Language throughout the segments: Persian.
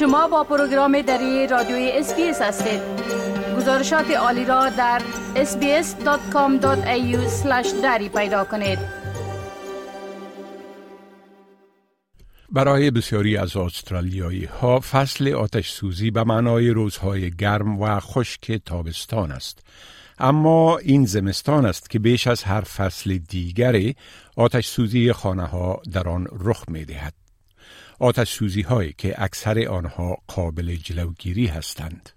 شما با پروگرام دری رادیوی SBS هستید گزارشات عالی را در sbs.com.au دری پیدا کنید برای بسیاری از استرالیایی ها فصل آتش سوزی به معنای روزهای گرم و خشک تابستان است. اما این زمستان است که بیش از هر فصل دیگری آتش سوزی خانه ها در آن رخ می دهد. آتش سوزی هایی که اکثر آنها قابل جلوگیری هستند.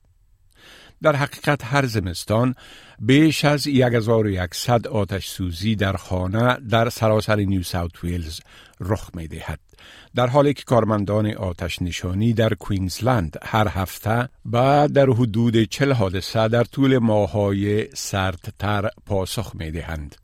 در حقیقت هر زمستان بیش از 1100 آتش سوزی در خانه در سراسر نیو ساوت ویلز رخ می دهد. در حالی که کارمندان آتش نشانی در کوینزلند هر هفته بعد در حدود چل حادثه در طول ماهای سردتر پاسخ می دهند.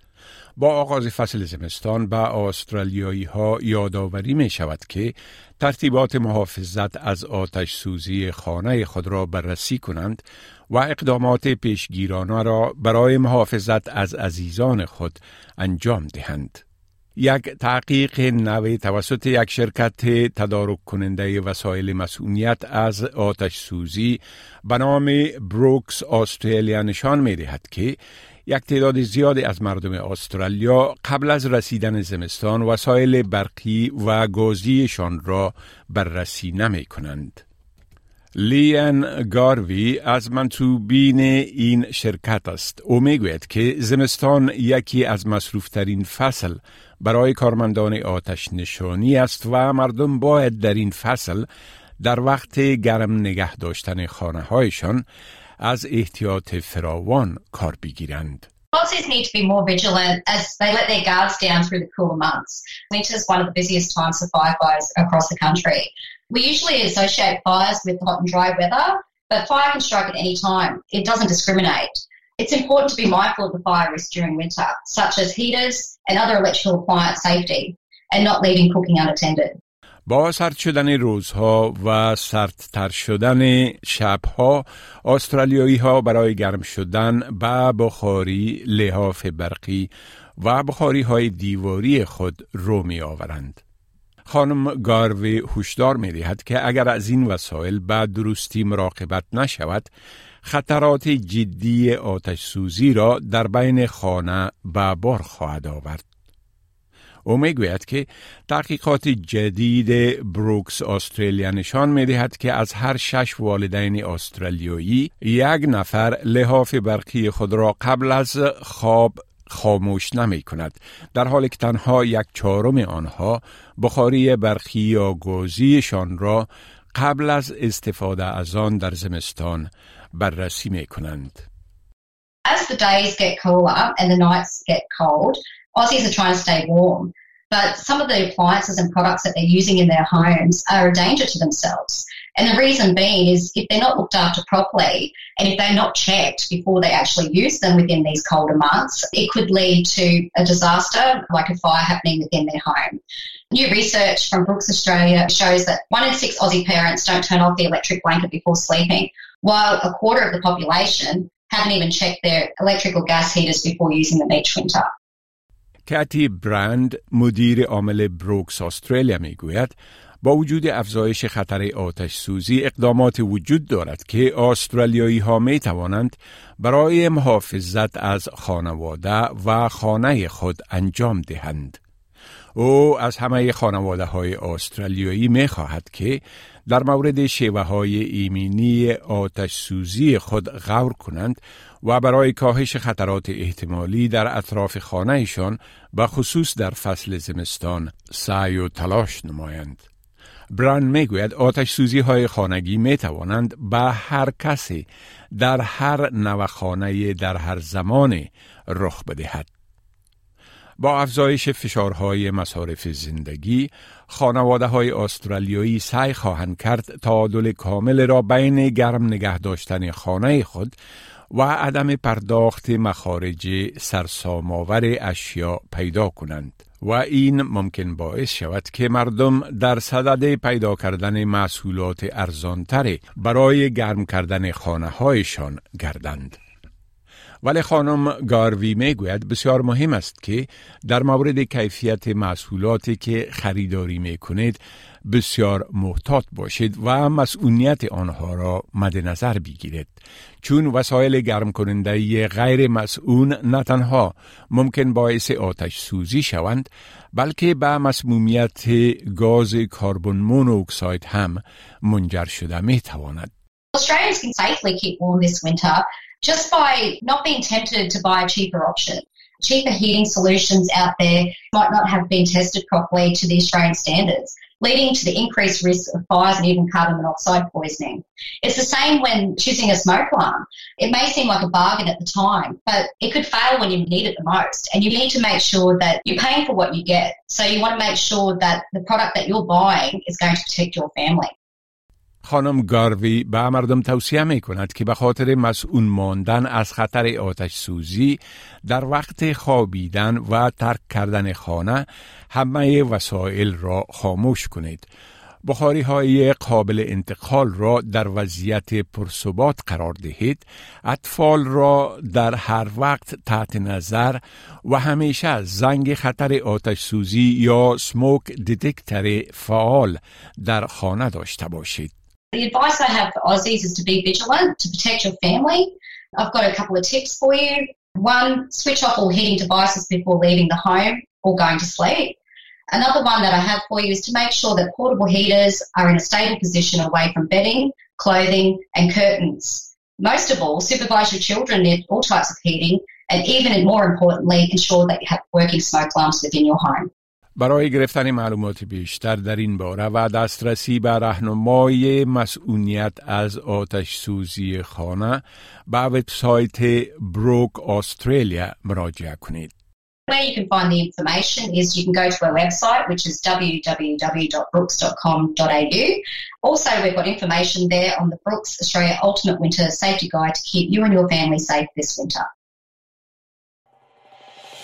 با آغاز فصل زمستان به آسترالیایی ها یادآوری می شود که ترتیبات محافظت از آتش سوزی خانه خود را بررسی کنند و اقدامات پیشگیرانه را برای محافظت از عزیزان خود انجام دهند. یک تحقیق نوی توسط یک شرکت تدارک کننده وسایل مسئولیت از آتش سوزی به نام بروکس آسترالیا نشان می دهد که یک تعداد زیادی از مردم استرالیا قبل از رسیدن زمستان وسایل برقی و گازیشان را بررسی نمی کنند. لیان گاروی از منصوبین این شرکت است. او می‌گوید که زمستان یکی از مصروفترین فصل برای کارمندان آتش نشانی است و مردم باید در این فصل در وقت گرم نگه داشتن خانه هایشان از احتیاط فراوان کار بگیرند. Policies need to be more vigilant as they let their guards down through the cooler months. Winter is one of the busiest times for firefighters across the country. We usually associate fires with hot and dry weather, but fire can strike at any time. It doesn't discriminate. It's important to be mindful of the fire risks during winter, such as heaters and other electrical appliance safety, and not leaving cooking unattended. با سرد شدن روزها و سردتر شدن شبها استرالیایی ها برای گرم شدن به بخاری لحاف برقی و بخاری های دیواری خود رو می آورند. خانم گاروی هشدار می دهد که اگر از این وسایل به درستی مراقبت نشود خطرات جدی آتش سوزی را در بین خانه به بار خواهد آورد. او می‌گوید که تحقیقات جدید بروکس استرالیا نشان می دهد که از هر شش والدین استرالیایی یک نفر لحاف برقی خود را قبل از خواب خاموش نمی کند در حالی که تنها یک چهارم آنها بخاری برقی یا گازیشان را قبل از استفاده از آن در زمستان بررسی می کنند. As the days get cooler and the nights get cold, Aussies are trying to stay warm. But some of the appliances and products that they're using in their homes are a danger to themselves. And the reason being is if they're not looked after properly and if they're not checked before they actually use them within these colder months, it could lead to a disaster like a fire happening within their home. New research from Brooks Australia shows that one in six Aussie parents don't turn off the electric blanket before sleeping, while a quarter of the population haven't even checked their electrical gas heaters before using them each winter. کاتی برند مدیر عامل بروکس استرالیا می‌گوید با وجود افزایش خطر آتش سوزی اقدامات وجود دارد که استرالیایی ها می توانند برای محافظت از خانواده و خانه خود انجام دهند. او از همه خانواده های استرالیایی می خواهد که در مورد شیوه های ایمنی آتش سوزی خود غور کنند و برای کاهش خطرات احتمالی در اطراف خانهشان و خصوص در فصل زمستان سعی و تلاش نمایند. بران می‌گوید آتش سوزی های خانگی می توانند به هر کسی در هر نوع خانه در هر زمان رخ بدهد. با افزایش فشارهای مصارف زندگی، خانواده های استرالیایی سعی خواهند کرد تعادل کامل را بین گرم نگه داشتن خانه خود و عدم پرداخت مخارج سرسامآور اشیا پیدا کنند. و این ممکن باعث شود که مردم در صدد پیدا کردن محصولات ارزانتر برای گرم کردن خانه هایشان گردند. ولی خانم گاروی می گوید بسیار مهم است که در مورد کیفیت محصولاتی که خریداری می کنید بسیار محتاط باشید و مسئولیت آنها را مد نظر بگیرید. چون وسایل گرم کننده غیر مسئول نه تنها ممکن باعث آتش سوزی شوند بلکه به مسمومیت گاز کربن مونوکساید هم منجر شده می تواند. Australians can safely keep warm this winter. Just by not being tempted to buy a cheaper option. Cheaper heating solutions out there might not have been tested properly to the Australian standards, leading to the increased risk of fires and even carbon monoxide poisoning. It's the same when choosing a smoke alarm. It may seem like a bargain at the time, but it could fail when you need it the most. And you need to make sure that you're paying for what you get. So you want to make sure that the product that you're buying is going to protect your family. خانم گاروی به مردم توصیه می کند که به خاطر مسئول ماندن از خطر آتش سوزی در وقت خوابیدن و ترک کردن خانه همه وسایل را خاموش کنید. بخاری های قابل انتقال را در وضعیت پرثبات قرار دهید اطفال را در هر وقت تحت نظر و همیشه زنگ خطر آتش سوزی یا سموک دیتکتر فعال در خانه داشته باشید The advice I have for Aussies is to be vigilant, to protect your family. I've got a couple of tips for you. One, switch off all heating devices before leaving the home or going to sleep. Another one that I have for you is to make sure that portable heaters are in a stable position away from bedding, clothing, and curtains. Most of all, supervise your children in all types of heating, and even more importantly, ensure that you have working smoke alarms within your home. برای گرفتن معلومات بیشتر در این باره و دسترسی به راهنمای مسئولیت از آتش سوزی خانه به وبسایت بروک استرالیا مراجعه کنید. Where you can find the information is you can go to our website, which is www.brooks.com.au. Also, we've got information there on the Brooks Australia Ultimate Winter Safety Guide to keep you and your family safe this winter.